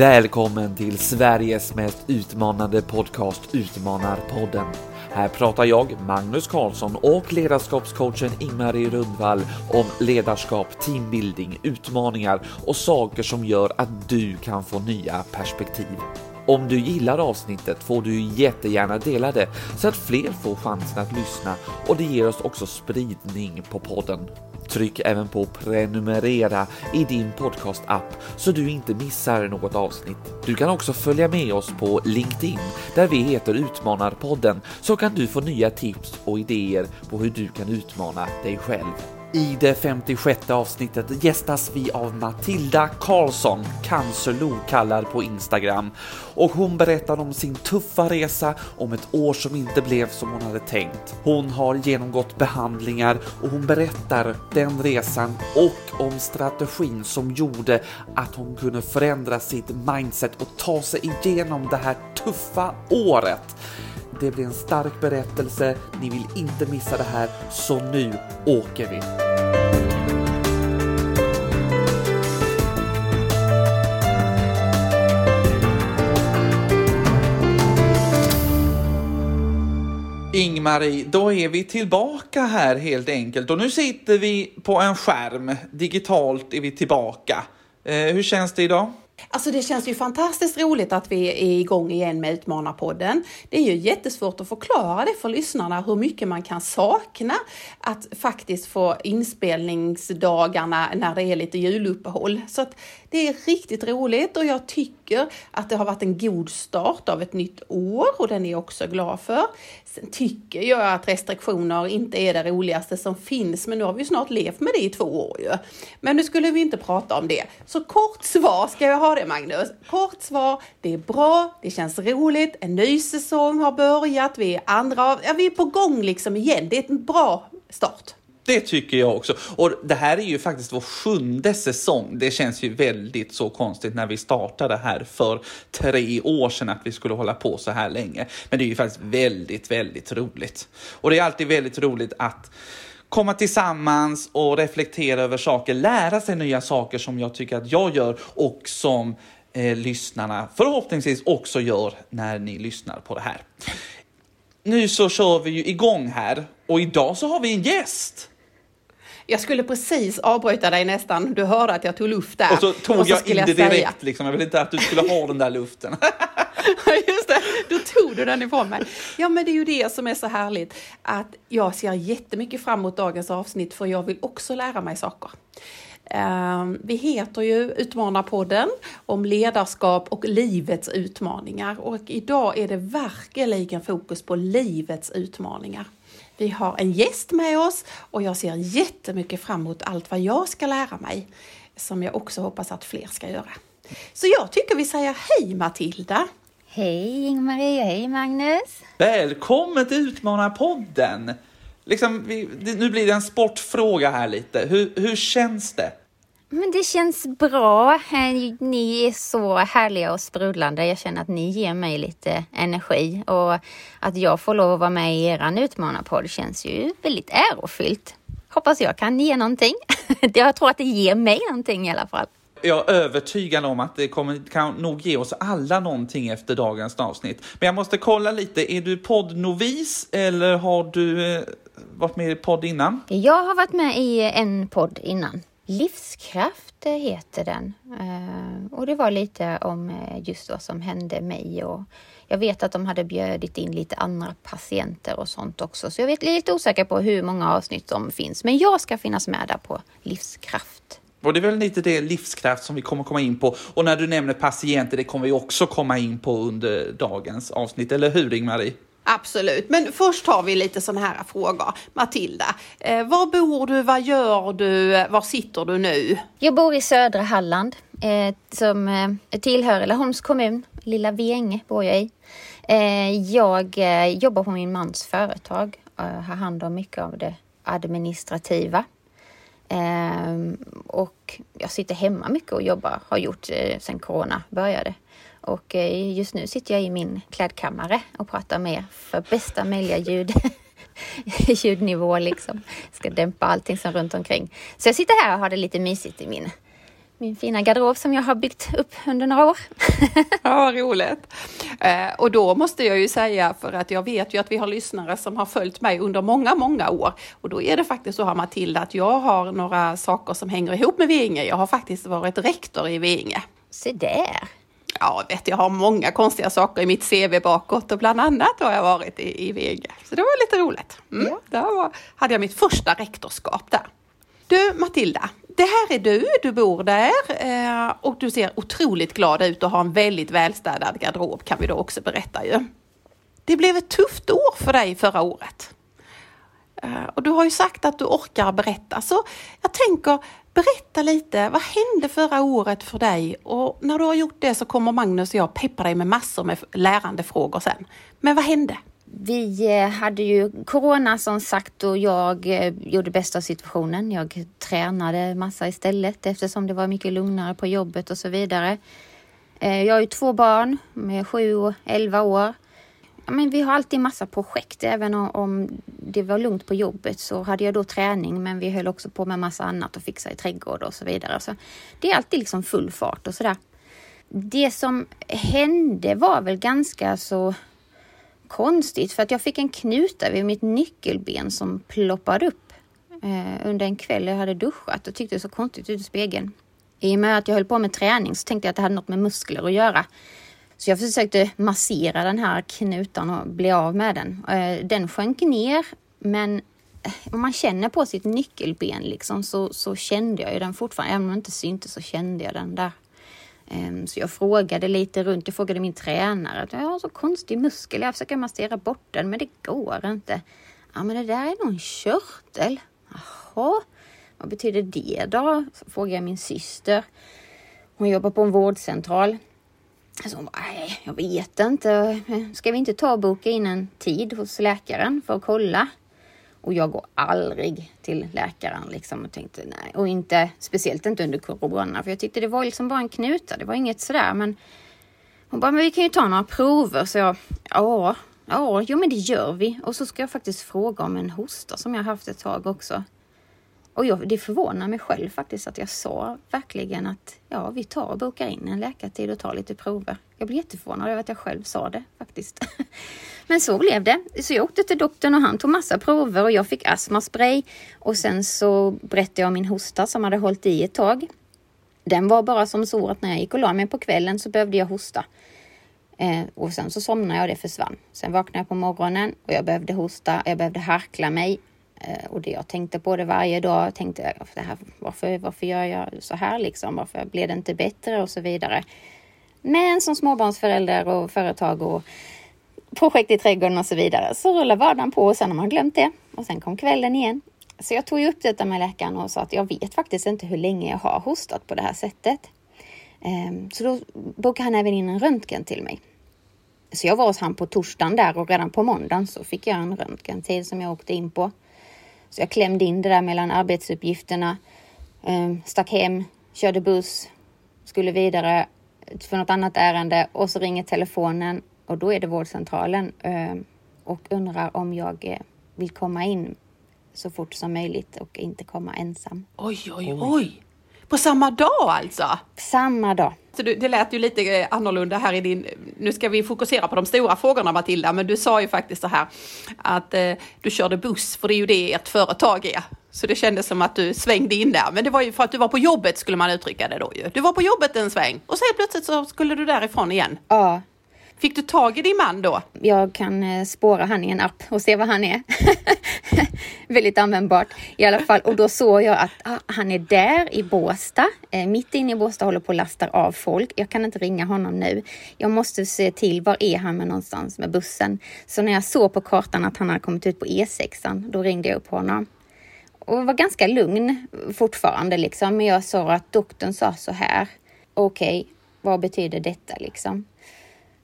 Välkommen till Sveriges mest utmanande podcast Utmanarpodden. Här pratar jag, Magnus Karlsson och ledarskapscoachen Ingmarie Rundvall om ledarskap, teambuilding, utmaningar och saker som gör att du kan få nya perspektiv. Om du gillar avsnittet får du jättegärna dela det så att fler får chansen att lyssna och det ger oss också spridning på podden. Tryck även på prenumerera i din podcastapp så du inte missar något avsnitt. Du kan också följa med oss på LinkedIn där vi heter Utmanarpodden så kan du få nya tips och idéer på hur du kan utmana dig själv. I det 56 avsnittet gästas vi av Matilda Karlsson, Cancerlo kallad på Instagram. Och hon berättar om sin tuffa resa, om ett år som inte blev som hon hade tänkt. Hon har genomgått behandlingar och hon berättar den resan och om strategin som gjorde att hon kunde förändra sitt mindset och ta sig igenom det här tuffa året. Det blir en stark berättelse. Ni vill inte missa det här, så nu åker vi. Ingmarie, då är vi tillbaka här helt enkelt och nu sitter vi på en skärm. Digitalt är vi tillbaka. Eh, hur känns det idag? Alltså det känns ju fantastiskt roligt att vi är igång igen med Utmanarpodden. Det är ju jättesvårt att förklara det för lyssnarna hur mycket man kan sakna att faktiskt få inspelningsdagarna när det är lite juluppehåll. Så att det är riktigt roligt och jag tycker att det har varit en god start av ett nytt år och den är jag också glad för. Sen tycker jag att restriktioner inte är det roligaste som finns, men nu har vi snart levt med det i två år ju. Men nu skulle vi inte prata om det. Så kort svar ska jag ha det Magnus. Kort svar, det är bra, det känns roligt, en ny säsong har börjat, vi är andra ja vi är på gång liksom igen. Det är en bra start. Det tycker jag också. Och det här är ju faktiskt vår sjunde säsong. Det känns ju väldigt så konstigt när vi startade här för tre år sedan att vi skulle hålla på så här länge. Men det är ju faktiskt väldigt, väldigt roligt. Och det är alltid väldigt roligt att komma tillsammans och reflektera över saker, lära sig nya saker som jag tycker att jag gör och som eh, lyssnarna förhoppningsvis också gör när ni lyssnar på det här. Nu så kör vi ju igång här och idag så har vi en gäst. Jag skulle precis avbryta dig nästan. Du hörde att jag tog luft där. Och så tog och så jag in det direkt säga. liksom. Jag vill inte att du skulle ha den där luften. Just det, då tog du den ifrån mig. Ja, men det är ju det som är så härligt. Att jag ser jättemycket fram emot dagens avsnitt för jag vill också lära mig saker. Ehm, vi heter ju Utmanarpodden om ledarskap och livets utmaningar och idag är det verkligen fokus på livets utmaningar. Vi har en gäst med oss och jag ser jättemycket fram emot allt vad jag ska lära mig som jag också hoppas att fler ska göra. Så jag tycker vi säger hej Matilda! Hej Ingmarie, hej Magnus! Välkommen till Utmanarpodden! Liksom, vi, nu blir det en sportfråga här lite. Hur, hur känns det? Men det känns bra. Eh, ni är så härliga och sprudlande. Jag känner att ni ger mig lite energi och att jag får lov att vara med i er utmanarpodd känns ju väldigt ärofyllt. Hoppas jag kan ge någonting. Jag tror att det ger mig någonting i alla fall. Jag är övertygad om att det kommer, kan nog ge oss alla någonting efter dagens avsnitt. Men jag måste kolla lite, är du poddnovis eller har du eh, varit med i podd innan? Jag har varit med i en podd innan. Livskraft heter den. Eh, och det var lite om eh, just vad som hände mig och jag vet att de hade bjudit in lite andra patienter och sånt också. Så jag vet lite osäker på hur många avsnitt som finns. Men jag ska finnas med där på Livskraft. Och det är väl lite det livskraft som vi kommer komma in på. Och när du nämner patienter, det kommer vi också komma in på under dagens avsnitt. Eller hur Ingmarie? Absolut, men först har vi lite sådana här frågor. Matilda, eh, var bor du, vad gör du, var sitter du nu? Jag bor i södra Halland eh, som eh, tillhör Laholms kommun. Lilla Vänge bor jag i. Eh, jag eh, jobbar på min mans företag och har hand om mycket av det administrativa. Eh, och jag sitter hemma mycket och jobbar, har gjort eh, sedan corona började. Och eh, just nu sitter jag i min klädkammare och pratar med för bästa möjliga ljud. ljudnivå liksom. Ska dämpa allting som runt omkring. Så jag sitter här och har det lite mysigt i min min fina garderob som jag har byggt upp under några år. ja, roligt. Eh, och då måste jag ju säga, för att jag vet ju att vi har lyssnare som har följt mig under många, många år. Och då är det faktiskt så här Matilda, att jag har några saker som hänger ihop med Veinge. Jag har faktiskt varit rektor i Veinge. Se där! Ja, vet, jag har många konstiga saker i mitt CV bakåt och bland annat har jag varit i, i Veinge. Så det var lite roligt. Mm, ja. Där var, hade jag mitt första rektorskap där. Du Matilda, det här är du, du bor där eh, och du ser otroligt glad ut och har en väldigt välstädad garderob kan vi då också berätta ju. Det blev ett tufft år för dig förra året. Eh, och du har ju sagt att du orkar berätta så jag tänker berätta lite, vad hände förra året för dig? Och när du har gjort det så kommer Magnus och jag peppa dig med massor med lärande frågor sen. Men vad hände? Vi eh, hade ju corona som sagt och jag eh, gjorde bästa av situationen. Jag tränade massa istället eftersom det var mycket lugnare på jobbet och så vidare. Eh, jag har ju två barn med sju och elva år. Men vi har alltid massa projekt. Även om det var lugnt på jobbet så hade jag då träning men vi höll också på med massa annat och fixa i trädgård och så vidare. Så det är alltid liksom full fart och sådär. Det som hände var väl ganska så konstigt för att jag fick en knuta vid mitt nyckelben som ploppade upp eh, under en kväll jag hade duschat och tyckte det så konstigt ut i spegeln. I och med att jag höll på med träning så tänkte jag att det hade något med muskler att göra. Så jag försökte massera den här knutan och bli av med den. Eh, den sjönk ner men eh, om man känner på sitt nyckelben liksom så, så kände jag ju den fortfarande. Även om den inte syntes så kände jag den där. Ehm, så jag frågade lite runt, jag frågade min tränare. Jag har så konstig muskel, jag försöker massera bort den men det går inte. Ja men det där är nog en körtel. Jaha, vad betyder det då? Så frågade jag min syster. Hon jobbar på en vårdcentral. Så hon bara, nej, jag vet inte. Ska vi inte ta och boka in en tid hos läkaren för att kolla? Och jag går aldrig till läkaren liksom och tänkte nej. Och inte, speciellt inte under corona, för jag tyckte det var liksom bara en knuta. Det var inget sådär, men hon bara, men vi kan ju ta några prover. Så jag, ja, ja, jo men det gör vi. Och så ska jag faktiskt fråga om en hosta som jag haft ett tag också. Och jag, det förvånar mig själv faktiskt att jag sa verkligen att ja, vi tar och bokar in en läkartid och tar lite prover. Jag blev jätteförvånad över att jag själv sa det faktiskt. Men så blev det. Så jag åkte till doktorn och han tog massa prover och jag fick astmaspray. Och sen så berättade jag om min hosta som hade hållit i ett tag. Den var bara som så att när jag gick och la mig på kvällen så behövde jag hosta. Eh, och sen så somnade jag och det försvann. Sen vaknade jag på morgonen och jag behövde hosta, jag behövde harkla mig Eh, och det jag tänkte på det varje dag. Jag tänkte det här, varför, varför gör jag så här liksom? Varför blev det inte bättre och så vidare. Men som småbarnsförälder och företag och projekt i trädgården och så vidare så rullar vardagen på och sen har man glömt det. Och sen kom kvällen igen. Så jag tog upp detta med läkaren och sa att jag vet faktiskt inte hur länge jag har hostat på det här sättet. Ehm, så då bokade han även in en röntgen till mig. Så jag var hos han på torsdagen där och redan på måndagen så fick jag en röntgentid som jag åkte in på. Så jag klämde in det där mellan arbetsuppgifterna, eh, stack hem, körde buss, skulle vidare för något annat ärende och så ringer telefonen och då är det vårdcentralen eh, och undrar om jag eh, vill komma in så fort som möjligt och inte komma ensam. Oj, oj, oj! På samma dag alltså? Samma dag. Så det lät ju lite eh, annorlunda här i din... Nu ska vi fokusera på de stora frågorna Matilda, men du sa ju faktiskt så här att eh, du körde buss, för det är ju det ert företag är. Så det kändes som att du svängde in där. Men det var ju för att du var på jobbet skulle man uttrycka det då ju. Du var på jobbet en sväng och så helt plötsligt så skulle du därifrån igen. Ja, Fick du tag i din man då? Jag kan eh, spåra han i en app och se var han är. Väldigt användbart i alla fall. Och då såg jag att ah, han är där i Båsta, eh, mitt inne i Båsta håller på och lastar av folk. Jag kan inte ringa honom nu. Jag måste se till var är han med någonstans med bussen. Så när jag såg på kartan att han hade kommit ut på E6, då ringde jag upp honom och var ganska lugn fortfarande liksom. Men jag sa att doktorn sa så här. Okej, okay, vad betyder detta liksom?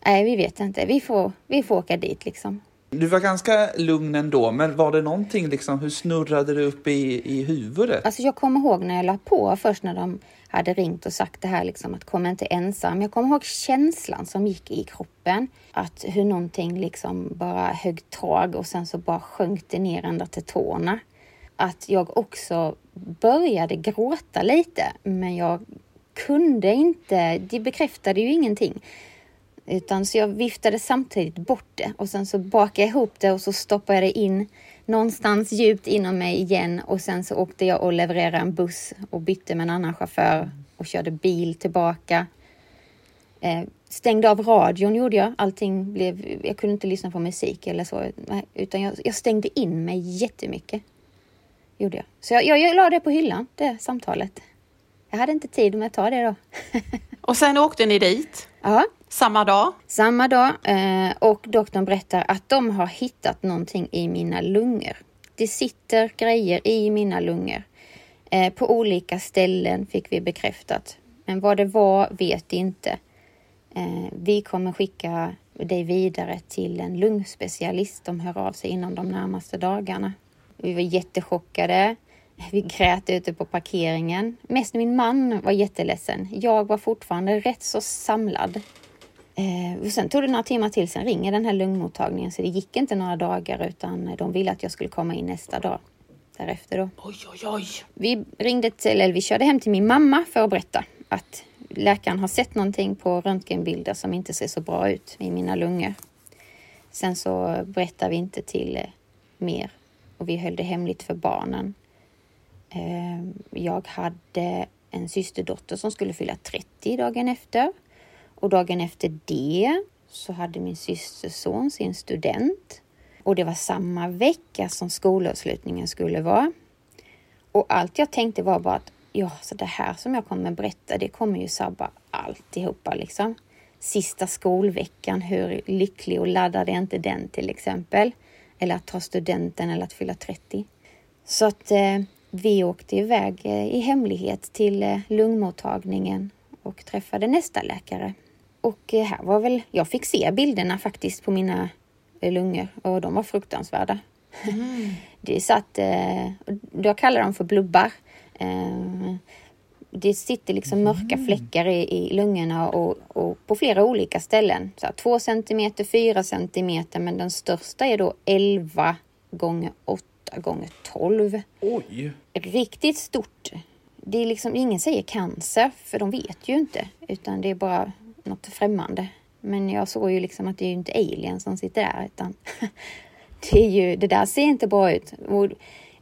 Nej, vi vet inte. Vi får, vi får åka dit liksom. Du var ganska lugn ändå, men var det någonting liksom, hur snurrade det upp i, i huvudet? Alltså jag kommer ihåg när jag la på först när de hade ringt och sagt det här liksom att kom inte ensam. Jag kommer ihåg känslan som gick i kroppen. Att hur någonting liksom bara högg tag och sen så bara sjönk det ner ända till tårna. Att jag också började gråta lite, men jag kunde inte, det bekräftade ju ingenting. Utan så jag viftade samtidigt bort det och sen så bakade jag ihop det och så stoppade jag det in någonstans djupt inom mig igen och sen så åkte jag och levererade en buss och bytte med en annan chaufför och körde bil tillbaka. Eh, stängde av radion gjorde jag. Allting blev, jag kunde inte lyssna på musik eller så, utan jag, jag stängde in mig jättemycket. Gjorde jag. Så jag, jag, jag la det på hyllan, det samtalet. Jag hade inte tid med att ta det då. och sen åkte ni dit? Ja. Samma dag? Samma dag eh, och doktorn berättar att de har hittat någonting i mina lungor. Det sitter grejer i mina lungor. Eh, på olika ställen fick vi bekräftat. Men vad det var vet inte. Eh, vi kommer skicka dig vidare till en lungspecialist. De hör av sig inom de närmaste dagarna. Vi var jättechockade. Vi grät ute på parkeringen. Mest min man var jätteledsen. Jag var fortfarande rätt så samlad. Eh, sen tog det några timmar till, sen ringer den här lungmottagningen så det gick inte några dagar utan de ville att jag skulle komma in nästa dag därefter då. Oj, oj, oj. Vi ringde till, eller vi körde hem till min mamma för att berätta att läkaren har sett någonting på röntgenbilder som inte ser så bra ut i mina lungor. Sen så berättade vi inte till eh, mer och vi höll det hemligt för barnen. Eh, jag hade en systerdotter som skulle fylla 30 dagen efter och dagen efter det så hade min systerson sin student och det var samma vecka som skolavslutningen skulle vara. Och allt jag tänkte var bara att ja, så det här som jag kommer berätta, det kommer ju sabba alltihopa liksom. Sista skolveckan, hur lycklig och laddad är inte den till exempel? Eller att ta studenten eller att fylla 30. Så att eh, vi åkte iväg eh, i hemlighet till eh, lungmottagningen och träffade nästa läkare. Och eh, här var väl, jag fick se bilderna faktiskt på mina eh, lungor och de var fruktansvärda. Mm. Det satt, eh, jag kallar dem för blubbar. Det sitter liksom mörka mm. fläckar i, i lungorna och, och, på flera olika ställen. Så två centimeter, fyra centimeter, men den största är då 11 gånger 8 gånger 12. Oj! Riktigt stort. Det är liksom, ingen säger cancer, för de vet ju inte, utan det är bara något främmande. Men jag såg ju liksom att det är ju inte alien som sitter där utan det, är ju, det där ser inte bra ut. Och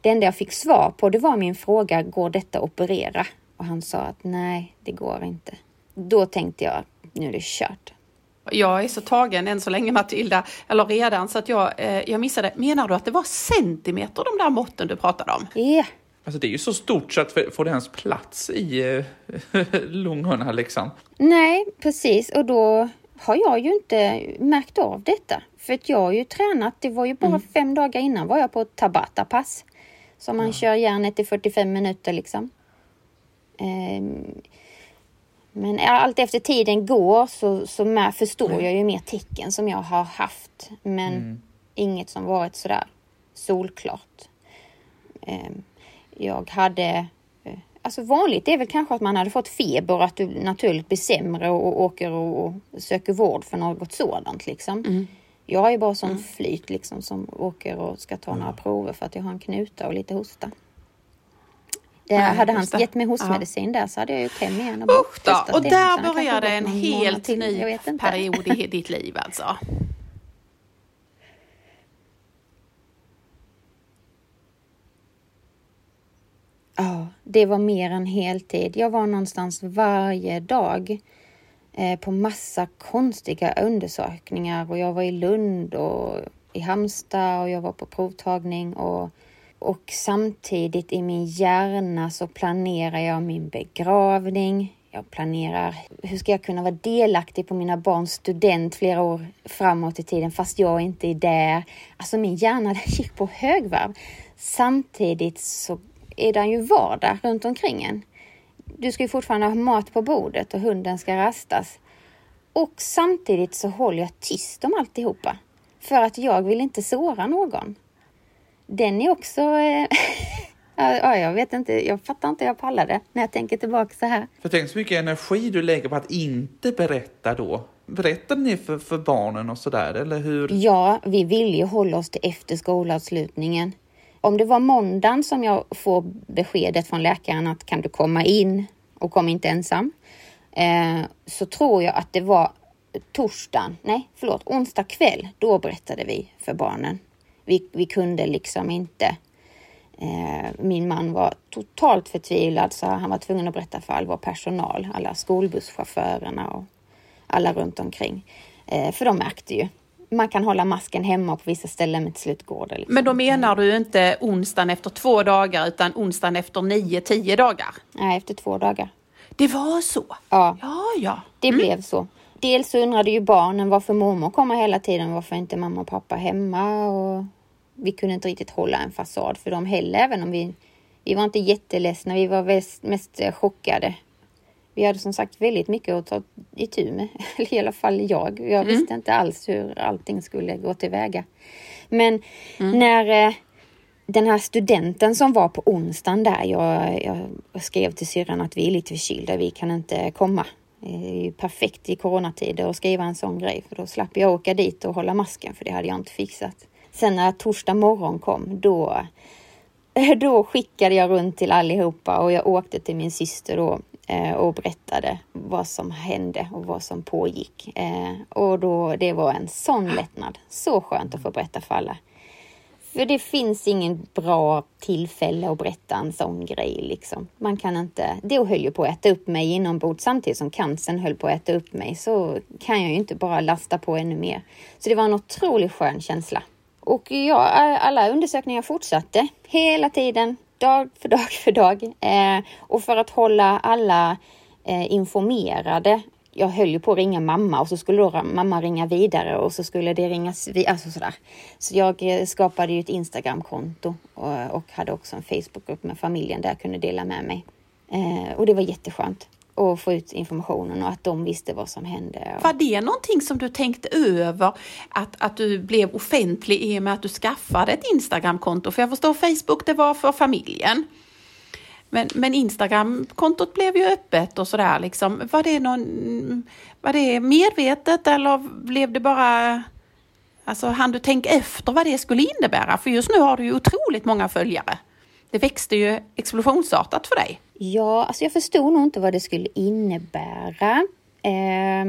det enda jag fick svar på det var min fråga, går detta operera? Och han sa att nej, det går inte. Då tänkte jag, nu är det kört. Jag är så tagen än så länge Matilda, eller redan, så att jag, eh, jag missade. Menar du att det var centimeter de där måtten du pratade om? Ja. Yeah. Alltså det är ju så stort så att får det ens plats i eh, lungorna liksom? Nej, precis. Och då har jag ju inte märkt av detta. För att jag har ju tränat, det var ju bara mm. fem dagar innan var jag på Tabata-pass. Så man ja. kör järnet i 45 minuter liksom. Um, men allt efter tiden går så, så med, förstår mm. jag ju mer tecken som jag har haft. Men mm. inget som varit sådär solklart. Um, jag hade Alltså vanligt är väl kanske att man hade fått feber att du naturligt blir sämre och, åker och, söker vård för något sådant liksom. Mm. Jag är bara sån mm. flyt liksom som åker och ska ta mm. några prover för att jag har en knuta och lite hosta. Det, Nej, hade han gett mig hostmedicin ja. där så hade jag gjort hem igen och Usch då, och där började en helt ny period i ditt liv alltså? Ja, det var mer än heltid. Jag var någonstans varje dag eh, på massa konstiga undersökningar och jag var i Lund och i Halmstad och jag var på provtagning och, och samtidigt i min hjärna så planerar jag min begravning. Jag planerar hur ska jag kunna vara delaktig på mina barns student flera år framåt i tiden fast jag inte är där. Alltså min hjärna gick på högvarv. Samtidigt så är den ju vardag runt omkring en. Du ska ju fortfarande ha mat på bordet och hunden ska rastas. Och samtidigt så håller jag tyst om alltihopa. För att jag vill inte såra någon. Den är också... Eh, ja, jag vet inte, jag fattar inte hur jag pallade när jag tänker tillbaka så här. För tänk så mycket energi du lägger på att inte berätta då. Berättade ni för, för barnen och sådär, eller hur? Ja, vi vill ju hålla oss till efter skolavslutningen. Om det var måndagen som jag får beskedet från läkaren att kan du komma in och kom inte ensam. Eh, så tror jag att det var torsdagen, nej förlåt, onsdag kväll, då berättade vi för barnen. Vi, vi kunde liksom inte Eh, min man var totalt förtvivlad så han var tvungen att berätta för all vår personal, alla skolbusschaufförerna och alla runt omkring. Eh, för de märkte ju. Man kan hålla masken hemma på vissa ställen men till slut går det. Liksom. Men då menar du inte onsdagen efter två dagar utan onsdagen efter nio, tio dagar? Nej, efter två dagar. Det var så? Ja, ja. ja. det mm. blev så. Dels så undrade ju barnen varför mormor kommer hela tiden, varför inte mamma och pappa hemma och vi kunde inte riktigt hålla en fasad för dem heller, även om vi, vi var inte jätteledsna. Vi var mest, mest chockade. Vi hade som sagt väldigt mycket att ta itu med, i alla fall jag. Jag mm. visste inte alls hur allting skulle gå tillväga. Men mm. när eh, den här studenten som var på onsdagen där, jag, jag skrev till syrran att vi är lite förkylda, vi kan inte komma. Det är ju perfekt i coronatider att skriva en sån grej, för då slapp jag åka dit och hålla masken, för det hade jag inte fixat. Sen när torsdag morgon kom, då, då skickade jag runt till allihopa och jag åkte till min syster då Eh, och berättade vad som hände och vad som pågick. Eh, och då, det var en sån lättnad. Så skönt att få berätta för alla. För det finns ingen bra tillfälle att berätta en sån grej liksom. Man kan inte, det höll ju på att äta upp mig inombords samtidigt som cancern höll på att äta upp mig så kan jag ju inte bara lasta på ännu mer. Så det var en otroligt skön känsla. Och ja, alla undersökningar fortsatte hela tiden, dag för dag för dag. Eh, och för att hålla alla eh, informerade jag höll ju på att ringa mamma och så skulle då mamma ringa vidare och så skulle det ringas vidare. Alltså sådär. Så jag eh, skapade ju ett Instagramkonto och, och hade också en Facebookgrupp med familjen där jag kunde dela med mig. Eh, och det var jätteskönt och få ut informationen och att de visste vad som hände. Var det någonting som du tänkte över att, att du blev offentlig i och med att du skaffade ett Instagramkonto? För jag förstår Facebook det var för familjen. Men, men Instagramkontot blev ju öppet och sådär liksom. Var det, någon, var det medvetet eller blev det bara Alltså hann du tänka efter vad det skulle innebära? För just nu har du ju otroligt många följare. Det växte ju explosionsartat för dig. Ja, alltså jag förstod nog inte vad det skulle innebära. Eh,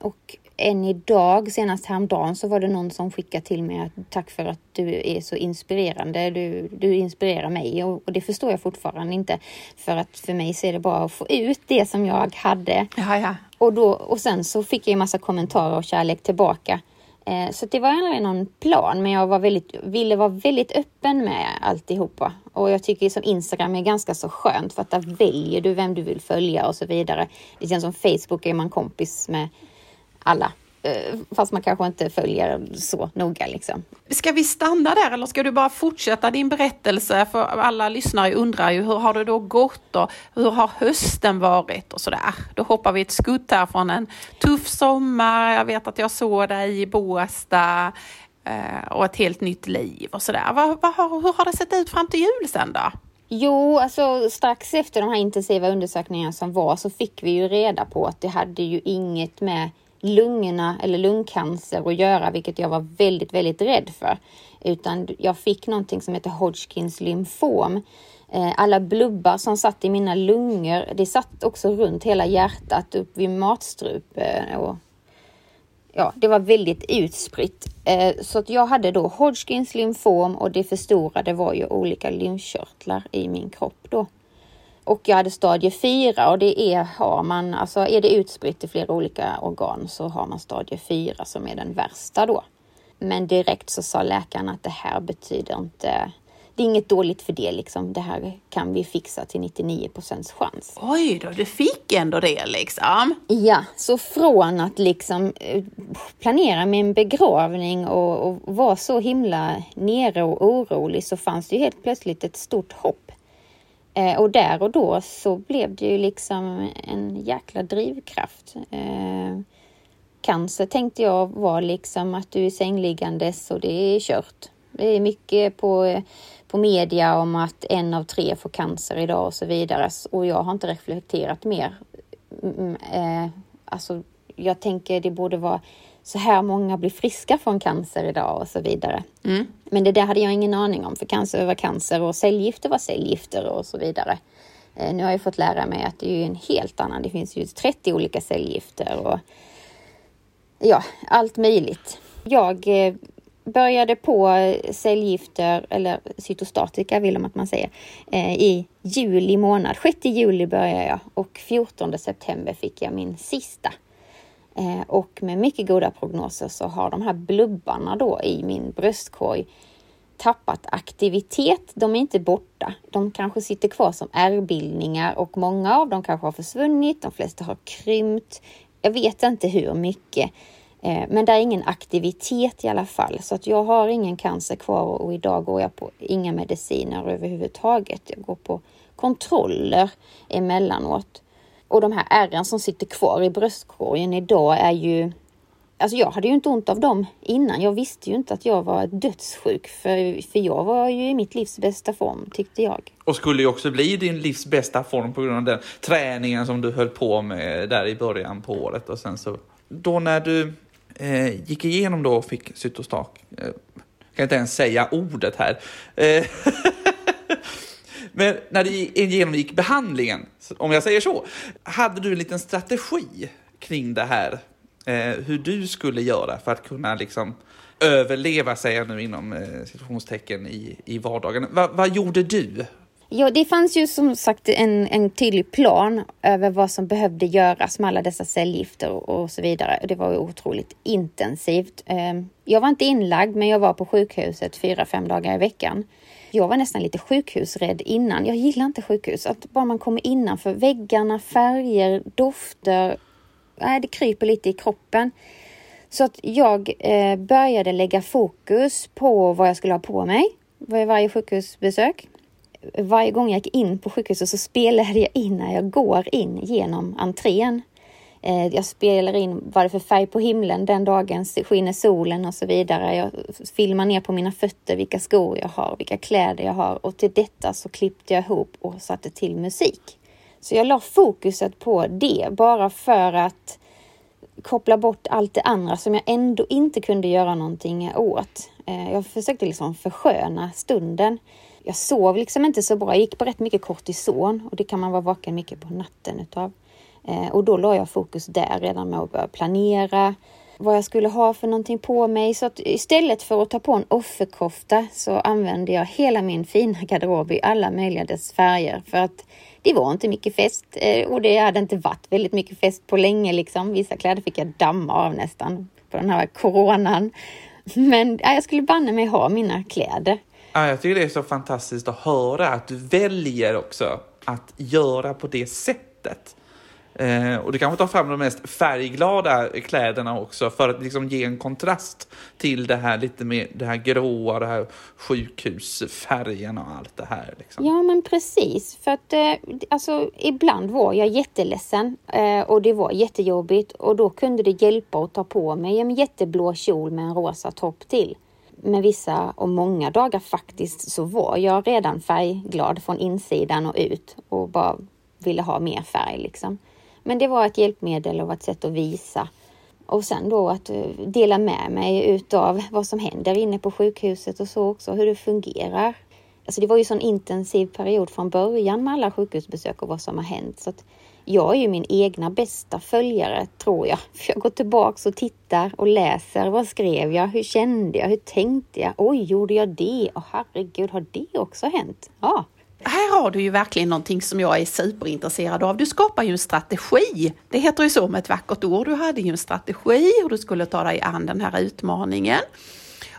och än idag, senast häromdagen, så var det någon som skickade till mig att tack för att du är så inspirerande. Du, du inspirerar mig och, och det förstår jag fortfarande inte. För att för mig så är det bara att få ut det som jag hade. Ja, ja. Och, då, och sen så fick jag en massa kommentarer och kärlek tillbaka. Eh, så det var aldrig någon plan, men jag var väldigt, ville vara väldigt öppen med alltihopa. Och jag tycker som Instagram är ganska så skönt för att där väljer du vem du vill följa och så vidare. Det känns som Facebook är man kompis med alla. Eh, fast man kanske inte följer så noga. Liksom. Ska vi stanna där eller ska du bara fortsätta din berättelse? För alla lyssnare undrar ju hur har det då gått och hur har hösten varit och sådär. Då hoppar vi ett skutt här från en tuff sommar. Jag vet att jag såg dig i Båstad Eh, och ett helt nytt liv och sådär. Vad, vad hur har det sett ut fram till jul sen då? Jo, alltså strax efter de här intensiva undersökningarna som var så fick vi ju reda på att det hade ju inget med lungorna eller lungcancer att göra, vilket jag var väldigt, väldigt rädd för. Utan jag fick någonting som heter Hodgkins lymfom. Eh, alla blubbar som satt i mina lungor, det satt också runt hela hjärtat upp vid matstrupe Och ja, det var väldigt utspritt. Eh, så att jag hade då Hodgkins lymfom och det förstorade var ju olika lymfkörtlar i min kropp då. Och jag hade stadie 4 och det är, har man, alltså är det utspritt i flera olika organ så har man stadie 4 som är den värsta då. Men direkt så sa läkaren att det här betyder inte, det är inget dåligt för det liksom. Det här kan vi fixa till 99 procents chans. Oj då, du fick ändå det liksom? Ja, så från att liksom eh, planera med en begravning och, och vara så himla nere och orolig så fanns det ju helt plötsligt ett stort hopp Eh, och där och då så blev det ju liksom en jäkla drivkraft. Eh, cancer tänkte jag var liksom att du är sängliggandes och det är kört. Det är mycket på, på media om att en av tre får cancer idag och så vidare och jag har inte reflekterat mer. Mm, eh, alltså, jag tänker det borde vara så här många blir friska från cancer idag och så vidare. Mm. Men det där hade jag ingen aning om, för cancer var cancer och cellgifter var cellgifter och så vidare. Eh, nu har jag fått lära mig att det är en helt annan. Det finns ju 30 olika cellgifter och ja, allt möjligt. Jag eh, började på cellgifter, eller cytostatika vill de att man säger, eh, i juli månad. 6 juli började jag och 14 september fick jag min sista. Eh, och med mycket goda prognoser så har de här blubbarna då i min bröstkorg tappat aktivitet. De är inte borta. De kanske sitter kvar som ärrbildningar och många av dem kanske har försvunnit. De flesta har krympt. Jag vet inte hur mycket, Eh, men det är ingen aktivitet i alla fall. Så att jag har ingen cancer kvar och idag går jag på inga mediciner överhuvudtaget. Jag går på kontroller emellanåt. Och de här ärren som sitter kvar i bröstkorgen idag är ju Alltså jag hade ju inte ont av dem innan. Jag visste ju inte att jag var dödssjuk för, för jag var ju i mitt livs bästa form tyckte jag. Och skulle ju också bli din livs bästa form på grund av den träningen som du höll på med där i början på året och sen så då när du eh, gick igenom då och fick cytostak, eh, kan inte ens säga ordet här. Eh, Men när du genomgick behandlingen, om jag säger så, hade du en liten strategi kring det här eh, hur du skulle göra för att kunna liksom överleva, säger jag nu inom eh, situationstecken, i, i vardagen. Va, vad gjorde du? Ja, det fanns ju som sagt en, en tydlig plan över vad som behövde göras med alla dessa cellgifter och, och så vidare. Det var ju otroligt intensivt. Ehm, jag var inte inlagd, men jag var på sjukhuset fyra, fem dagar i veckan. Jag var nästan lite sjukhusrädd innan. Jag gillar inte sjukhus. Att bara man kommer innanför väggarna, färger, dofter, nej, det kryper lite i kroppen. Så att jag eh, började lägga fokus på vad jag skulle ha på mig vid varje sjukhusbesök. Varje gång jag gick in på sjukhuset så spelade jag in när jag går in genom entrén. Eh, jag spelar in vad det är för färg på himlen den dagen, skiner solen och så vidare. Jag filmar ner på mina fötter vilka skor jag har, vilka kläder jag har och till detta så klippte jag ihop och satte till musik. Så jag la fokuset på det bara för att koppla bort allt det andra som jag ändå inte kunde göra någonting åt. Eh, jag försökte liksom försköna stunden. Jag sov liksom inte så bra. Jag gick på rätt mycket kortison och det kan man vara vaken mycket på natten utav. Eh, och då la jag fokus där redan med att börja planera vad jag skulle ha för någonting på mig. Så att istället för att ta på en offerkofta så använde jag hela min fina garderob i alla möjliga dess färger för att det var inte mycket fest eh, och det hade inte varit väldigt mycket fest på länge liksom. Vissa kläder fick jag damma av nästan på den här coronan. Men ja, jag skulle banne mig ha mina kläder. Ja, jag tycker det är så fantastiskt att höra att du väljer också att göra på det sättet. Eh, och du kanske tar fram de mest färgglada kläderna också för att liksom ge en kontrast till det här lite mer det här gråa, det här sjukhusfärgerna och allt det här. Liksom. Ja, men precis. För att eh, alltså, ibland var jag jätteledsen eh, och det var jättejobbigt och då kunde det hjälpa att ta på mig en jätteblå kjol med en rosa topp till. Med vissa och många dagar faktiskt så var jag redan färgglad från insidan och ut och bara ville ha mer färg liksom. Men det var ett hjälpmedel och ett sätt att visa. Och sen då att eh, dela med mig utav vad som händer inne på sjukhuset och så också, hur det fungerar. Alltså det var ju sån intensiv period från början med alla sjukhusbesök och vad som har hänt. Så att jag är ju min egna bästa följare, tror jag. För jag går tillbaks och tittar och läser. Vad skrev jag? Hur kände jag? Hur tänkte jag? Oj, gjorde jag det? Och herregud, har det också hänt? Ja, här har du ju verkligen någonting som jag är superintresserad av. Du skapar ju en strategi. Det heter ju så med ett vackert ord. Du hade ju en strategi hur du skulle ta dig an den här utmaningen.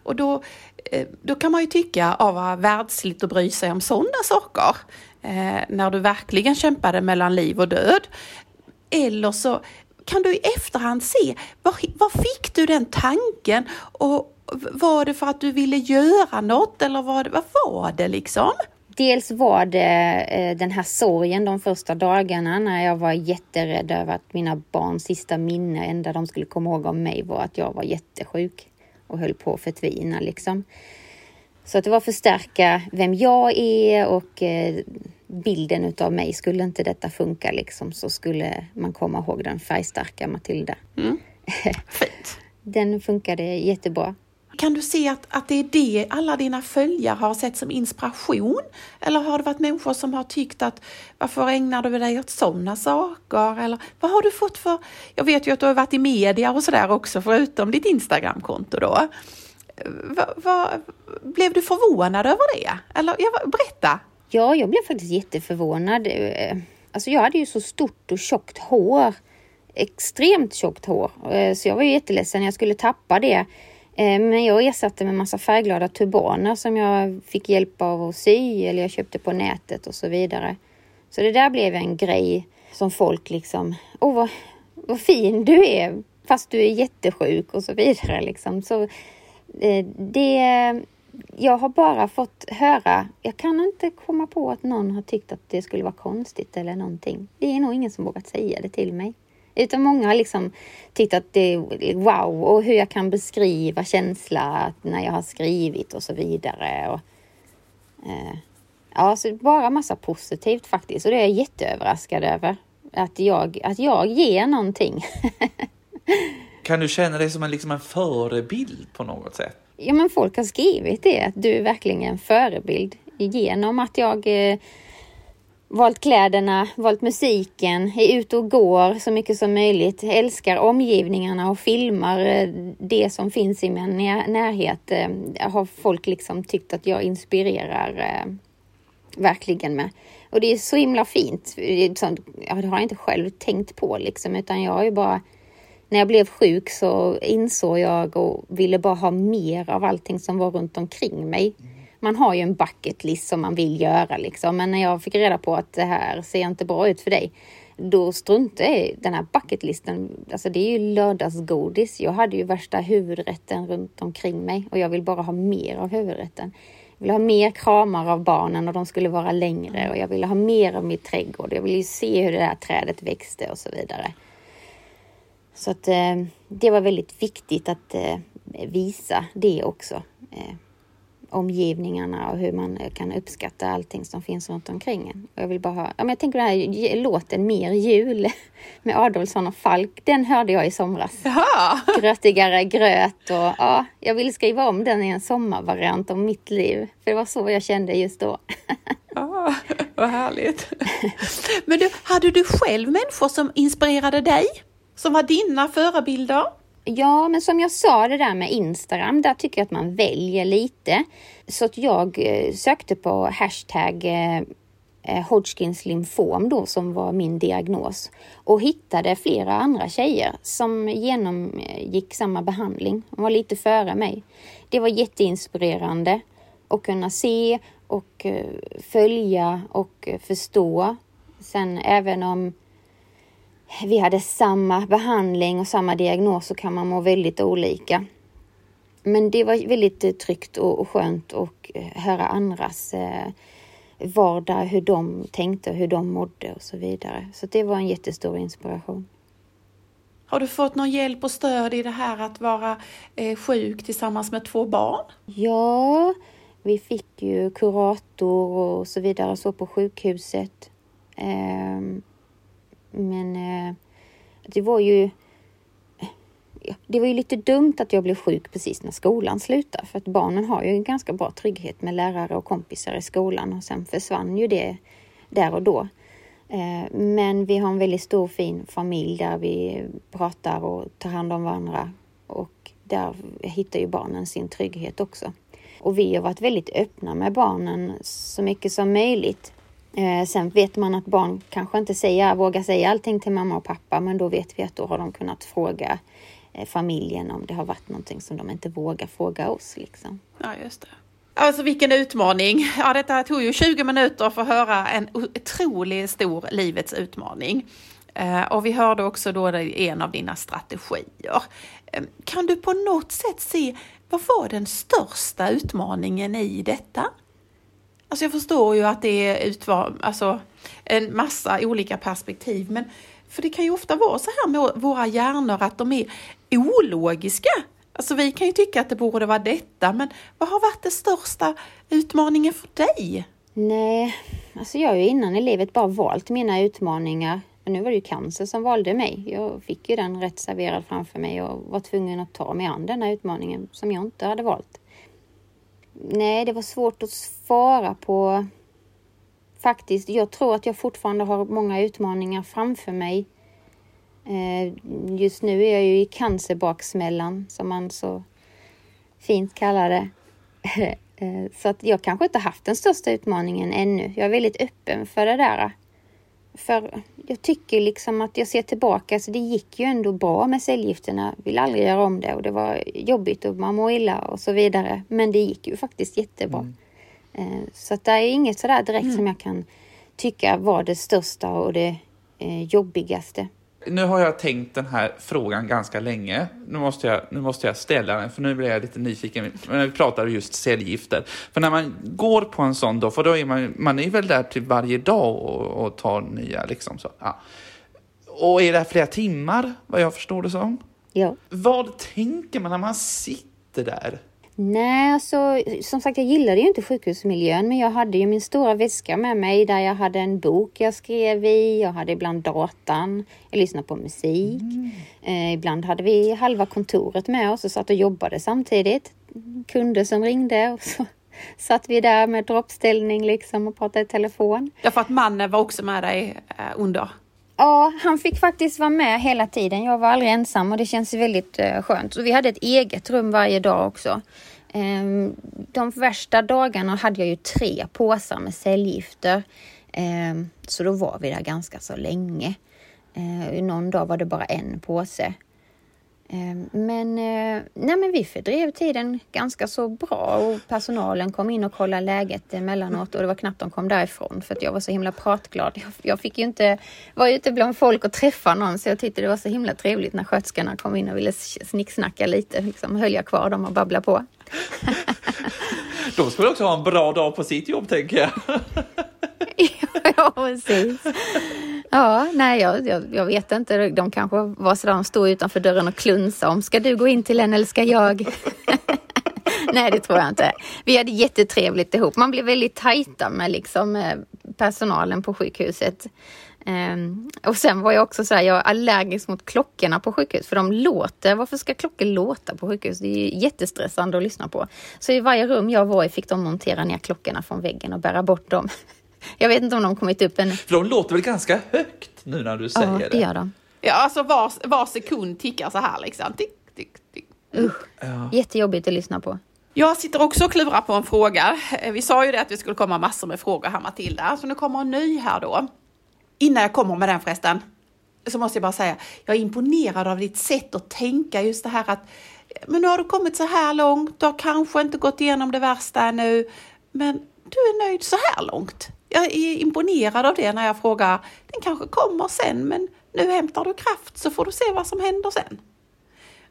Och då, eh, då kan man ju tycka att vad världsligt att bry sig om sådana saker. Eh, när du verkligen kämpade mellan liv och död. Eller så kan du i efterhand se, var, var fick du den tanken? Och var det för att du ville göra något eller vad, vad var det liksom? Dels var det eh, den här sorgen de första dagarna när jag var jätterädd över att mina barns sista minne, enda de skulle komma ihåg om mig var att jag var jättesjuk och höll på att förtvina liksom. Så att det var förstärka vem jag är och eh, bilden utav mig. Skulle inte detta funka liksom så skulle man komma ihåg den färgstarka Matilda. Mm. Fint. den funkade jättebra. kan du se att, att det är det alla dina följare har sett som inspiration? Eller har det varit människor som har tyckt att varför ägnar du dig åt sådana saker? Eller vad har du fått för... Jag vet ju att du har varit i media och sådär också förutom ditt Instagramkonto då. Va, va, blev du förvånad över det? Eller ja, berätta! Ja, jag blev faktiskt jätteförvånad. Eh, alltså jag hade ju så stort och tjockt hår. Extremt tjockt hår. Eh, så jag var ju jätteledsen jag skulle tappa det. Eh, men jag ersatte med massa färgglada turbaner som jag fick hjälp av att sy eller jag köpte på nätet och så vidare. Så det där blev en grej som folk liksom, åh vad, vad fin du är fast du är jättesjuk och så vidare liksom. Så Eh, det jag har bara fått höra, jag kan inte komma på att någon har tyckt att det skulle vara konstigt eller någonting. Det är nog ingen som vågat säga det till mig. Utan många har liksom tyckt att det är wow och hur jag kan beskriva känsla när jag har skrivit och så vidare. Och, eh, ja, så bara massa positivt faktiskt och det är jag jätteöverraskad över. Att jag, att jag ger någonting. kan du känna dig som en, liksom en förebild på något sätt? ja, men folk har skrivit det, att du är verkligen en förebild genom att jag eh, valt kläderna, valt musiken, är ute och går så mycket som möjligt, älskar omgivningarna och filmar eh, det som finns i min närhet. Eh, har folk liksom tyckt att jag inspirerar eh, verkligen med. Och det är så himla fint. Eh, sånt, ja, det har jag inte själv tänkt på liksom, utan jag har ju bara när jag blev sjuk så insåg jag och ville bara ha mer av allting som var runt omkring mig. Man har ju en bucket list som man vill göra liksom, men när jag fick reda på att det här ser inte bra ut för dig, då struntade jag i den här bucketlisten. Alltså det är ju lördagsgodis. Jag hade ju värsta huvudrätten runt omkring mig och jag vill bara ha mer av huvudrätten. Jag ville ha mer kramar av barnen och de skulle vara längre och jag ville ha mer av min trädgård. Jag ville ju se hur det där trädet växte och så vidare. Så att eh, det var väldigt viktigt att eh, visa det också. Eh, omgivningarna och hur man kan uppskatta allting som finns runt omkring en. Jag vill bara ha, ja, jag tänker den här låten Mer jul med Adolfsson och Falk, den hörde jag i somras. Jaha. Grötigare gröt och ja, jag ville skriva om den i en sommarvariant om mitt liv. För det var så jag kände just då. Ja, vad härligt. Men du, hade du själv människor som inspirerade dig? Som var dina förebilder? Ja, men som jag sa det där med Instagram, där tycker jag att man väljer lite. Så att jag eh, sökte på hashtag eh, eh, Hodgkins lymfom då som var min diagnos och hittade flera andra tjejer som genomgick samma behandling. De var lite före mig. Det var jätteinspirerande att kunna se och följa och förstå. Sen även om vi hade samma behandling och samma diagnos så kan man må väldigt olika. Men det var väldigt tryggt och skönt att eh, höra andras eh, vardag, hur de tänkte, hur de mådde och så vidare. Så det var en jättestor inspiration. Har du fått någon hjälp och stöd i det här att vara eh, sjuk tillsammans med två barn? Ja, vi fick ju kurator och så vidare så på sjukhuset. Men eh, det var ju det var ju lite dumt att jag blev sjuk precis när skolan slutade för att barnen har ju en ganska bra trygghet med lärare och kompisar i skolan och sen försvann ju det där och då. Eh, men vi har en väldigt stor fin familj där vi pratar och tar hand om varandra och där hittar ju barnen sin trygghet också. Och vi har varit väldigt öppna med barnen så mycket som möjligt. Eh, sen vet man att barn kanske inte säger, vågar säga allting till mamma och pappa, men då vet vi att då har de kunnat fråga eh, familjen om det har varit någonting som de inte vågar fråga oss. Liksom. Ja, just det. Alltså vilken utmaning! Ja, detta tog ju 20 minuter för att höra en otroligt stor livets utmaning. Eh, och vi hörde också då en av dina strategier. Eh, kan du på något sätt se, vad var den största utmaningen i detta? Alltså jag förstår ju att det är utvar, alltså en massa olika perspektiv, men för det kan ju ofta vara så här med våra hjärnor att de är ologiska. Alltså vi kan ju tycka att det borde vara detta, men vad har varit den största utmaningen för dig? Nej, alltså jag har ju innan i livet bara valt mina utmaningar. nu var det ju cancer som valde mig. Jag fick ju den rätt serverad framför mig och var tvungen att ta mig an den här utmaningen som jag inte hade valt. Nej, det var svårt att svara på faktiskt. Jag tror att jag fortfarande har många utmaningar framför mig. Eh, just nu är jag ju i cancerbaksmällan som man så fint kallar det. Eh, så att jag kanske inte haft den största utmaningen ännu. Jag är väldigt öppen för det där. För jag tycker liksom att jag ser tillbaka, så det gick ju ändå bra med cellgifterna. Vill aldrig göra om det och det var jobbigt och man mår illa och så vidare. Men det gick ju faktiskt jättebra. Mm. Eh, så att det är inget sådär direkt mm. som jag kan tycka var det största och det eh, jobbigaste. Nu har jag tänkt den här frågan ganska länge. Nu måste jag, nu måste jag ställa den, för nu blir jag lite nyfiken när vi pratar just cellgifter. För när man går på en sån då, för då är man, man är väl där till varje dag och, och tar nya liksom så. Ja. Och är det flera timmar, vad jag förstår det som? Ja. Vad tänker man när man sitter där? Nej, alltså som sagt jag gillade ju inte sjukhusmiljön men jag hade ju min stora väska med mig där jag hade en bok jag skrev i, jag hade ibland datan, jag lyssnade på musik. Mm. Eh, ibland hade vi halva kontoret med oss och satt och jobbade samtidigt. Kunder som ringde och så satt vi där med droppställning liksom och pratade i telefon. Ja, för att mannen var också med dig eh, under Ja, han fick faktiskt vara med hela tiden. Jag var aldrig ensam och det känns väldigt eh, skönt. Så vi hade ett eget rum varje dag också. Ehm, de värsta dagarna hade jag ju tre påsar med cellgifter. Ehm, så då var vi där ganska så länge. Ehm, någon dag var det bara en påse. Men, eh, nej men vi fördrev tiden ganska så bra och personalen kom in och kollade läget emellanåt och det var knappt de kom därifrån för att jag var så himla pratglad. Jag fick ju inte vara ute bland folk och träffa någon så jag tyckte det var så himla trevligt när sköterskorna kom in och ville snicksnacka lite. Liksom höll jag kvar dem och babblade på. De skulle också ha en bra dag på sitt jobb tänker jag. ja, precis. Ja, nej, jag, jag, jag, vet inte. De kanske var sådär, de stod utanför dörren och klunsade om, ska du gå in till henne eller ska jag? nej, det tror jag inte. Vi hade jättetrevligt ihop. Man blev väldigt tajta med liksom, eh, personalen på sjukhuset. Um, och sen var jag också så här, jag är allergisk mot klockorna på sjukhus för de låter. Varför ska klockor låta på sjukhus? Det är jättestressande att lyssna på. Så i varje rum jag var i fick de montera ner klockorna från väggen och bära bort dem. Jag vet inte om de kommit upp än. För de låter väl ganska högt nu när du säger det? Ja, det gör de. Ja, alltså var, var sekund tickar så här liksom. Tick, tick, tick. Usch, ja. jättejobbigt att lyssna på. Jag sitter också och klurar på en fråga. Vi sa ju det att vi skulle komma massor med frågor här Matilda, så nu kommer en ny här då. Innan jag kommer med den förresten, så måste jag bara säga, jag är imponerad av ditt sätt att tänka just det här att men nu har du kommit så här långt, du har kanske inte gått igenom det värsta ännu, men du är nöjd så här långt. Jag är imponerad av det när jag frågar, den kanske kommer sen, men nu hämtar du kraft så får du se vad som händer sen.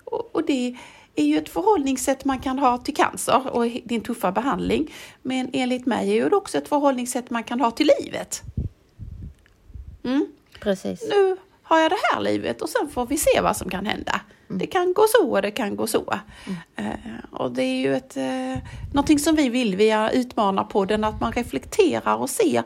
Och, och det är ju ett förhållningssätt man kan ha till cancer och din tuffa behandling. Men enligt mig är det också ett förhållningssätt man kan ha till livet. Mm. Precis. Nu har jag det här livet och sen får vi se vad som kan hända. Mm. Det kan gå så och det kan gå så. Mm. Uh, och det är ju ett, uh, någonting som vi vill via Utmanarpodden, att man reflekterar och ser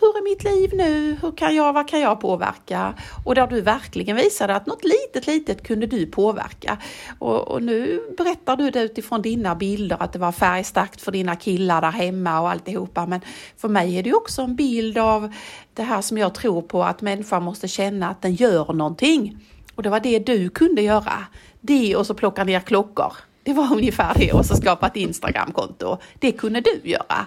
hur är mitt liv nu? Hur kan jag, vad kan jag påverka? Och där du verkligen visade att något litet, litet kunde du påverka. Och, och nu berättar du det utifrån dina bilder att det var färgstarkt för dina killar där hemma och alltihopa. Men för mig är det också en bild av det här som jag tror på att människan måste känna att den gör någonting. Och det var det du kunde göra. Det och så plocka ner klockor. Det var ungefär det och så skapa ett Instagramkonto. Det kunde du göra.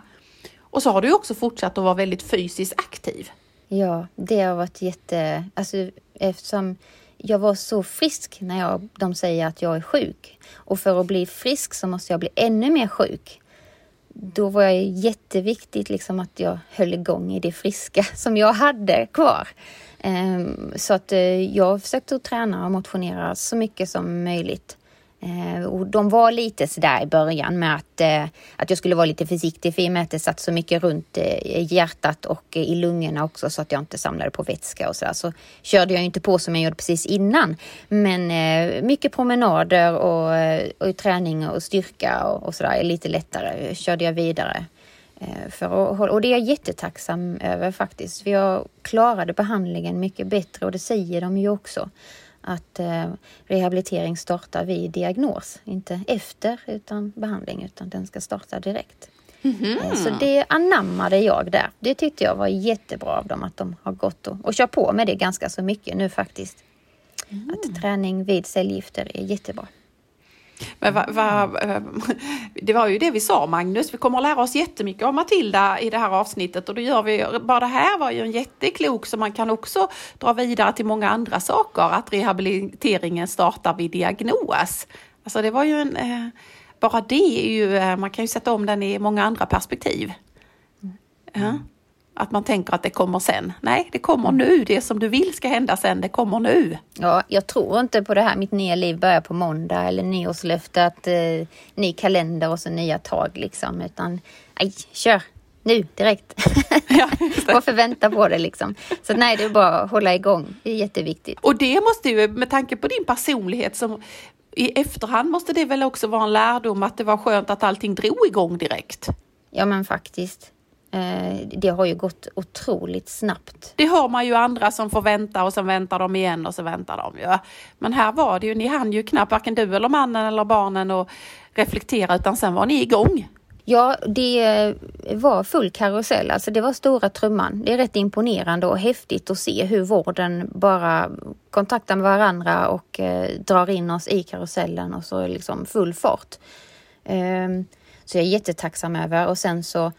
Och så har du också fortsatt att vara väldigt fysiskt aktiv. Ja, det har varit jätte... Alltså, eftersom jag var så frisk när jag, de säger att jag är sjuk. Och för att bli frisk så måste jag bli ännu mer sjuk. Då var det jätteviktigt liksom att jag höll igång i det friska som jag hade kvar. Ehm, så att eh, jag försökte träna och motionera så mycket som möjligt. Eh, och de var lite sådär i början med att, eh, att jag skulle vara lite försiktig för i och med att det satt så mycket runt eh, hjärtat och eh, i lungorna också så att jag inte samlade på vätska och sådär. Så körde jag inte på som jag gjorde precis innan. Men eh, mycket promenader och, eh, och träning och styrka och, och sådär lite lättare körde jag vidare. För att, och det är jag jättetacksam över faktiskt. För jag klarade behandlingen mycket bättre och det säger de ju också. Att eh, rehabilitering startar vid diagnos, inte efter utan behandling, utan den ska starta direkt. Mm -hmm. Så det anammade jag där. Det tyckte jag var jättebra av dem att de har gått och, och kör på med det ganska så mycket nu faktiskt. Mm. Att träning vid cellgifter är jättebra. Men va, va, eh, det var ju det vi sa Magnus, vi kommer att lära oss jättemycket av Matilda i det här avsnittet och då gör vi, bara det här var ju en jätteklok som man kan också dra vidare till många andra saker, att rehabiliteringen startar vid diagnos. Alltså det var ju en, eh, bara det är ju, eh, man kan ju sätta om den i många andra perspektiv. Mm. Ja. Att man tänker att det kommer sen. Nej, det kommer nu. Det som du vill ska hända sen, det kommer nu. Ja, jag tror inte på det här mitt nya liv börjar på måndag eller nyårslöfte att eh, ny kalender och så nya tag liksom. Utan, nej, kör! Nu direkt. Ja, Varför vänta på det liksom? Så nej, det är bara att hålla igång. Det är jätteviktigt. Och det måste ju, med tanke på din personlighet som i efterhand måste det väl också vara en lärdom att det var skönt att allting drog igång direkt? Ja, men faktiskt. Eh, det har ju gått otroligt snabbt. Det hör man ju andra som får vänta och sen väntar de igen och så väntar de ju. Men här var det ju, ni hann ju knappt varken du eller mannen eller barnen och reflektera utan sen var ni igång. Ja, det var full karusell, alltså det var stora trumman. Det är rätt imponerande och häftigt att se hur vården bara kontaktar med varandra och eh, drar in oss i karusellen och så liksom full fart. Eh, så jag är jättetacksam över och sen så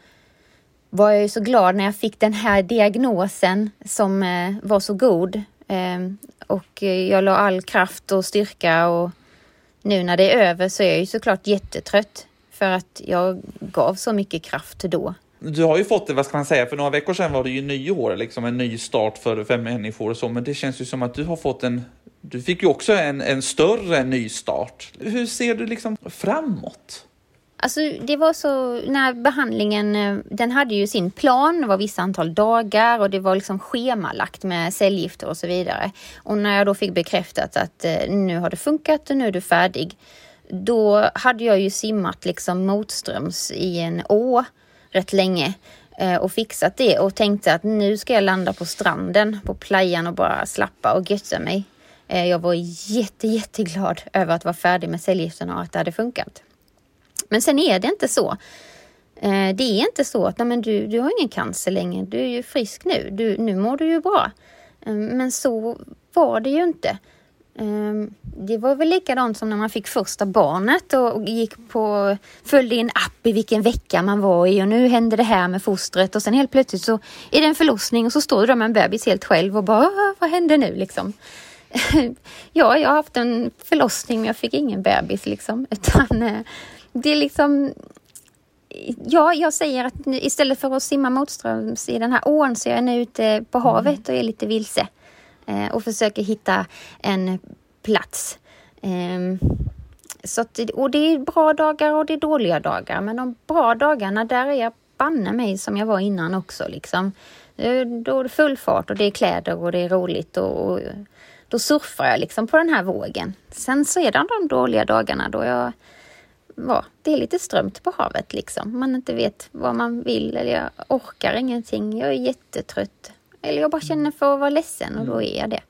var jag ju så glad när jag fick den här diagnosen som eh, var så god. Eh, och jag la all kraft och styrka och nu när det är över så är jag ju såklart jättetrött för att jag gav så mycket kraft då. Du har ju fått det, vad ska man säga, för några veckor sedan var det ju nyår, liksom en ny start för, för människor och så, men det känns ju som att du har fått en, du fick ju också en, en större nystart. Hur ser du liksom framåt? Alltså det var så, när behandlingen, eh, den hade ju sin plan, det var vissa antal dagar och det var liksom schemalagt med cellgifter och så vidare. Och när jag då fick bekräftat att eh, nu har det funkat och nu är du färdig, då hade jag ju simmat liksom motströms i en å rätt länge eh, och fixat det och tänkte att nu ska jag landa på stranden, på playan och bara slappa och götta mig. Jag var jätte, jätteglad över att vara färdig med cellgifterna och att det hade funkat. Men sen är det inte så. Eh, det är inte så att men du, du har ingen cancer längre, du är ju frisk nu, du, nu mår du ju bra. Eh, men så var det ju inte. Eh, det var väl likadant som när man fick första barnet och gick på, följde en app i vilken vecka man var i och nu händer det här med fostret och sen helt plötsligt så är det en förlossning och så står du där med en bebis helt själv och bara ah, vad händer nu liksom? ja, jag har haft en förlossning men jag fick ingen bebis liksom utan det är liksom... Ja, jag säger att istället för att simma motströms i den här ån så är jag nu ute på mm. havet och är lite vilse eh, och försöker hitta en plats. Eh, så att, och det är bra dagar och det är dåliga dagar, men de bra dagarna där är jag banne mig som jag var innan också. Liksom. Då är det full fart och det är kläder och det är roligt och, och då surfar jag liksom på den här vågen. Sen så är det de dåliga dagarna då jag ja, det är lite strömt på havet liksom. Man inte vet vad man vill eller jag orkar ingenting. Jag är jättetrött. Eller jag bara känner för att vara ledsen och då mm. är jag det.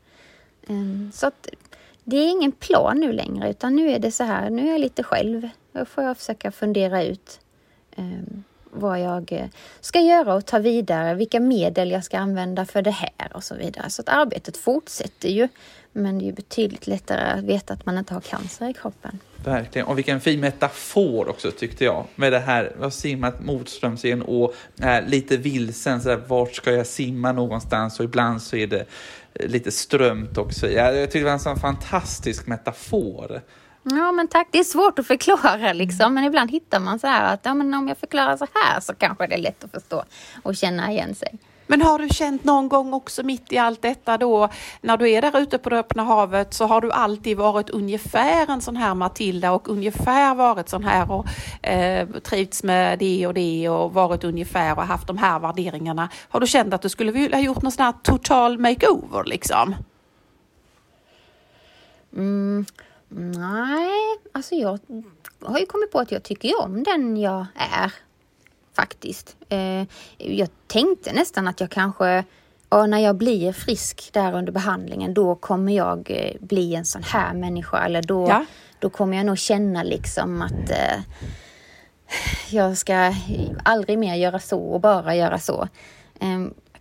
Um, så att det är ingen plan nu längre utan nu är det så här, nu är jag lite själv. Då får jag försöka fundera ut um, vad jag eh, ska göra och ta vidare, vilka medel jag ska använda för det här och så vidare. Så att arbetet fortsätter ju. Men det är betydligt lättare att veta att man inte har cancer i kroppen. Verkligen, och vilken fin metafor också tyckte jag. Med det här, jag har simmat motströms i en å, är lite vilsen, så där, vart ska jag simma någonstans? Och ibland så är det eh, lite strömt också. Jag, jag tyckte det var en sån fantastisk metafor. Ja men tack, det är svårt att förklara liksom, men ibland hittar man så här att ja, men om jag förklarar så här så kanske det är lätt att förstå och känna igen sig. Men har du känt någon gång också mitt i allt detta då, när du är där ute på det öppna havet, så har du alltid varit ungefär en sån här Matilda och ungefär varit sån här och eh, trivts med det och det och varit ungefär och haft de här värderingarna. Har du känt att du skulle vilja ha gjort någon sån här total makeover liksom? Mm, nej, alltså jag har ju kommit på att jag tycker om den jag är. faktiskt. Eh, jag tänkte nästan att jag kanske och när jag blir frisk där under behandlingen, då kommer jag eh, bli en sån här människa. Eller då, ja. då kommer jag nog känna liksom att eh, jag ska aldrig mer göra så och bara göra så.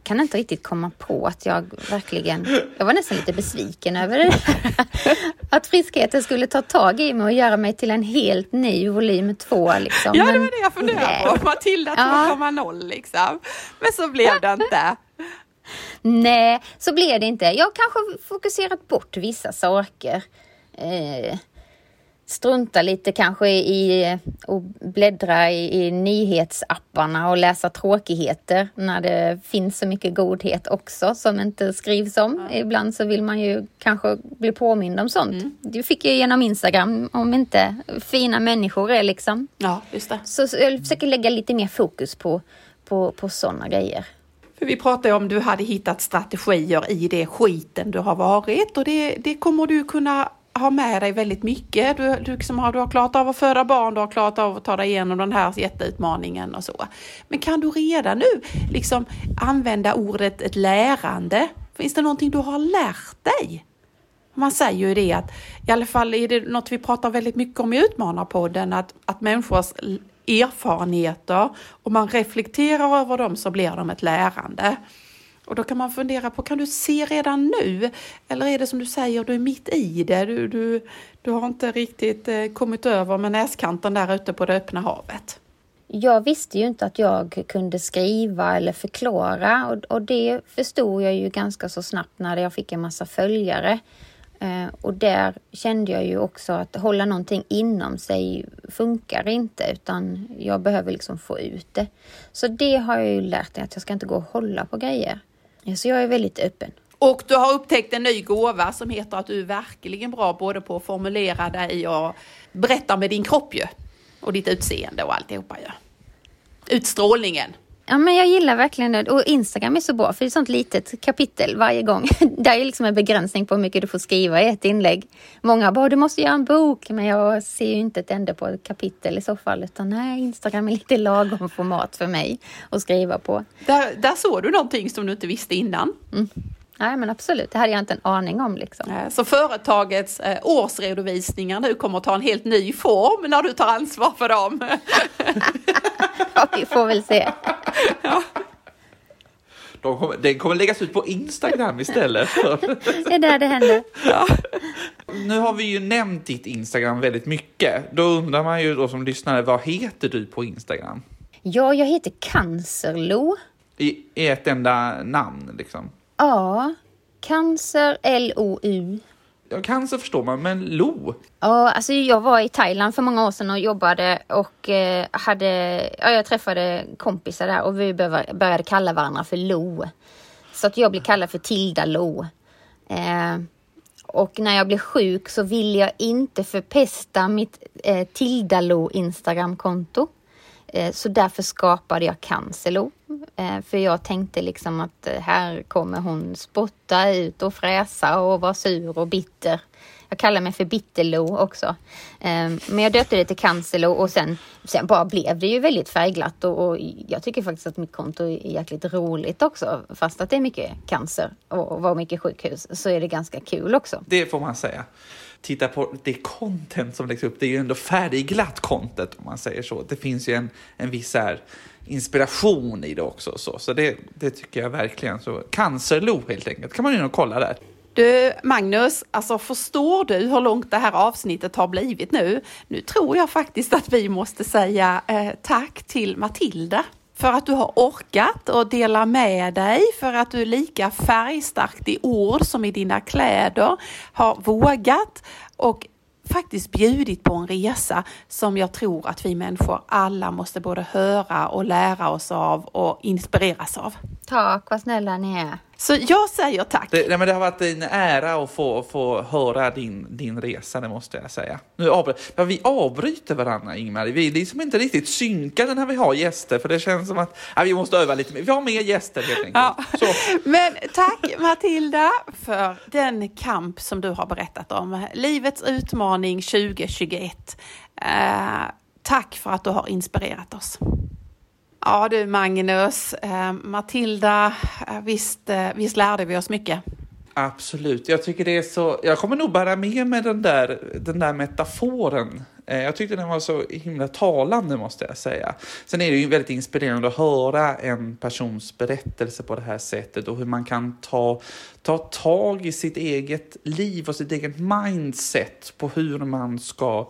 Kan inte riktigt komma på att jag verkligen... Jag var nästan lite besviken över det. att friskheten skulle ta tag i mig och göra mig till en helt ny volym 2. Liksom. Ja, det var det jag funderade på. Matilda 2,0 ja. liksom. Men så blev det inte. Nej, så blev det inte. Jag har kanske fokuserat bort vissa saker. Eh, strunta lite kanske i och bläddra i, i nyhetsapparna och läsa tråkigheter när det finns så mycket godhet också som inte skrivs om. Ja. Ibland så vill man ju kanske bli påmind om sånt. Mm. Det fick jag genom Instagram, om inte fina människor är liksom. Ja, just det. Så, så jag försöker lägga lite mer fokus på, på, på sådana grejer. För vi pratade om du hade hittat strategier i det skiten du har varit och det, det kommer du kunna ha med dig väldigt mycket. Du, du, liksom har, du har klarat av att föda barn, du har klarat av att ta dig igenom den här jätteutmaningen och så. Men kan du redan nu liksom använda ordet ett lärande? Finns det någonting du har lärt dig? Man säger ju det att, i alla fall är det något vi pratar väldigt mycket om i Utmanarpodden, att, att människors erfarenheter och man reflekterar över dem så blir de ett lärande. Och då kan man fundera på, kan du se redan nu? Eller är det som du säger, du är mitt i det, du, du, du har inte riktigt eh, kommit över med näskanten där ute på det öppna havet? Jag visste ju inte att jag kunde skriva eller förklara och, och det förstod jag ju ganska så snabbt när jag fick en massa följare. Eh, och där kände jag ju också att hålla någonting inom sig funkar inte utan jag behöver liksom få ut det. Så det har jag ju lärt mig att jag ska inte gå och hålla på grejer. Så jag är väldigt öppen. Och du har upptäckt en ny gåva som heter att du är verkligen bra både på att formulera dig och berätta med din kropp ju. Och ditt utseende och alltihopa ju. Utstrålningen. Ja, men jag gillar verkligen det. Och Instagram är så bra, för det är ett sånt litet kapitel varje gång. Det är liksom en begränsning på hur mycket du får skriva i ett inlägg. Många bara, du måste göra en bok, men jag ser ju inte ett ände på ett kapitel i så fall. Utan nej, Instagram är lite lagom format för mig att skriva på. Där, där såg du någonting som du inte visste innan. Mm. Nej men absolut, det hade jag inte en aning om. Liksom. Så företagets eh, årsredovisningar nu kommer att ta en helt ny form när du tar ansvar för dem. ja, vi får väl se. ja. De kommer, den kommer läggas ut på Instagram istället. det är där det händer. Ja. Nu har vi ju nämnt ditt Instagram väldigt mycket. Då undrar man ju då som lyssnare, vad heter du på Instagram? Ja, jag heter Cancerlo. I, I ett enda namn liksom? Ja, cancer, L-O-U. Ja, cancer förstår man, men Lo? Ja, alltså jag var i Thailand för många år sedan och jobbade och eh, hade, ja, jag träffade kompisar där och vi började kalla varandra för Lo. Så att jag blev kallad för Tilda Lo. Eh, och när jag blev sjuk så ville jag inte förpesta mitt eh, Tilda Lo Instagramkonto. Eh, så därför skapade jag Cancelo. Eh, för jag tänkte liksom att eh, här kommer hon spotta ut och fräsa och vara sur och bitter. Jag kallar mig för Bitterlo också. Ehm, men jag döpte det till Cancelo och sen, sen bara blev det ju väldigt färgglatt och, och, jag tycker faktiskt att mitt konto är jäkligt roligt också. Fast att det är mycket cancer och var mycket sjukhus så är det ganska kul också. Det får man säga titta på det content som läggs upp, det är ju ändå färdigglatt content om man säger så. Det finns ju en, en viss här inspiration i det också. Så, så det, det tycker jag verkligen. Så Cancerlo helt enkelt, kan man ju nog kolla där. Du Magnus, alltså förstår du hur långt det här avsnittet har blivit nu? Nu tror jag faktiskt att vi måste säga eh, tack till Matilda för att du har orkat och dela med dig, för att du är lika färgstarkt i ord som i dina kläder, har vågat och faktiskt bjudit på en resa som jag tror att vi människor alla måste både höra och lära oss av och inspireras av. Tack, vad snälla ni är. Så jag säger tack. Det, nej, men det har varit en ära att få, få höra din, din resa, det måste jag säga. Nu avbry ja, vi avbryter varandra, Ingmar. Vi är liksom inte riktigt synkade när vi har gäster, för det känns som att ja, vi måste öva lite mer. Vi har mer gäster helt enkelt. Ja. Men tack Matilda för den kamp som du har berättat om. Livets utmaning 2021. Eh, tack för att du har inspirerat oss. Ja du Magnus, eh, Matilda, eh, visst, eh, visst lärde vi oss mycket. Absolut, jag tycker det är så, jag kommer nog bära med mig den där, den där metaforen. Eh, jag tyckte den var så himla talande måste jag säga. Sen är det ju väldigt inspirerande att höra en persons berättelse på det här sättet och hur man kan ta, ta tag i sitt eget liv och sitt eget mindset på hur man ska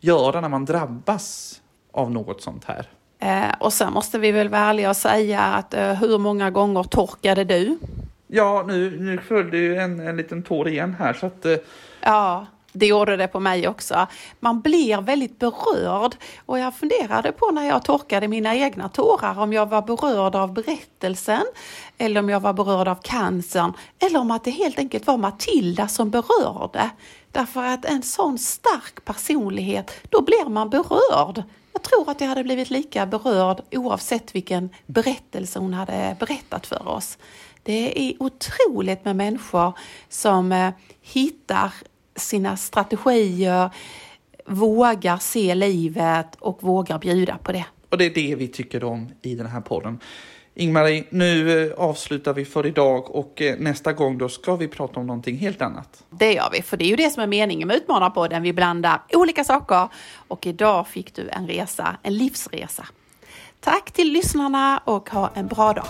göra när man drabbas av något sånt här. Eh, och sen måste vi väl vara ärliga och säga att eh, hur många gånger torkade du? Ja, nu, nu följde ju en, en liten tår igen här så att... Eh... Ja, det gjorde det på mig också. Man blir väldigt berörd och jag funderade på när jag torkade mina egna tårar om jag var berörd av berättelsen eller om jag var berörd av cancern eller om att det helt enkelt var Matilda som berörde. Därför att en sån stark personlighet, då blir man berörd. Jag tror att jag hade blivit lika berörd oavsett vilken berättelse hon hade berättat för oss. Det är otroligt med människor som eh, hittar sina strategier, vågar se livet och vågar bjuda på det. Och det är det vi tycker om i den här podden. Ingmarie, nu eh, avslutar vi för idag och eh, nästa gång då ska vi prata om någonting helt annat. Det gör vi, för det är ju det som är meningen med Utmanarpodden. Vi blandar olika saker och idag fick du en resa, en livsresa. Tack till lyssnarna och ha en bra dag.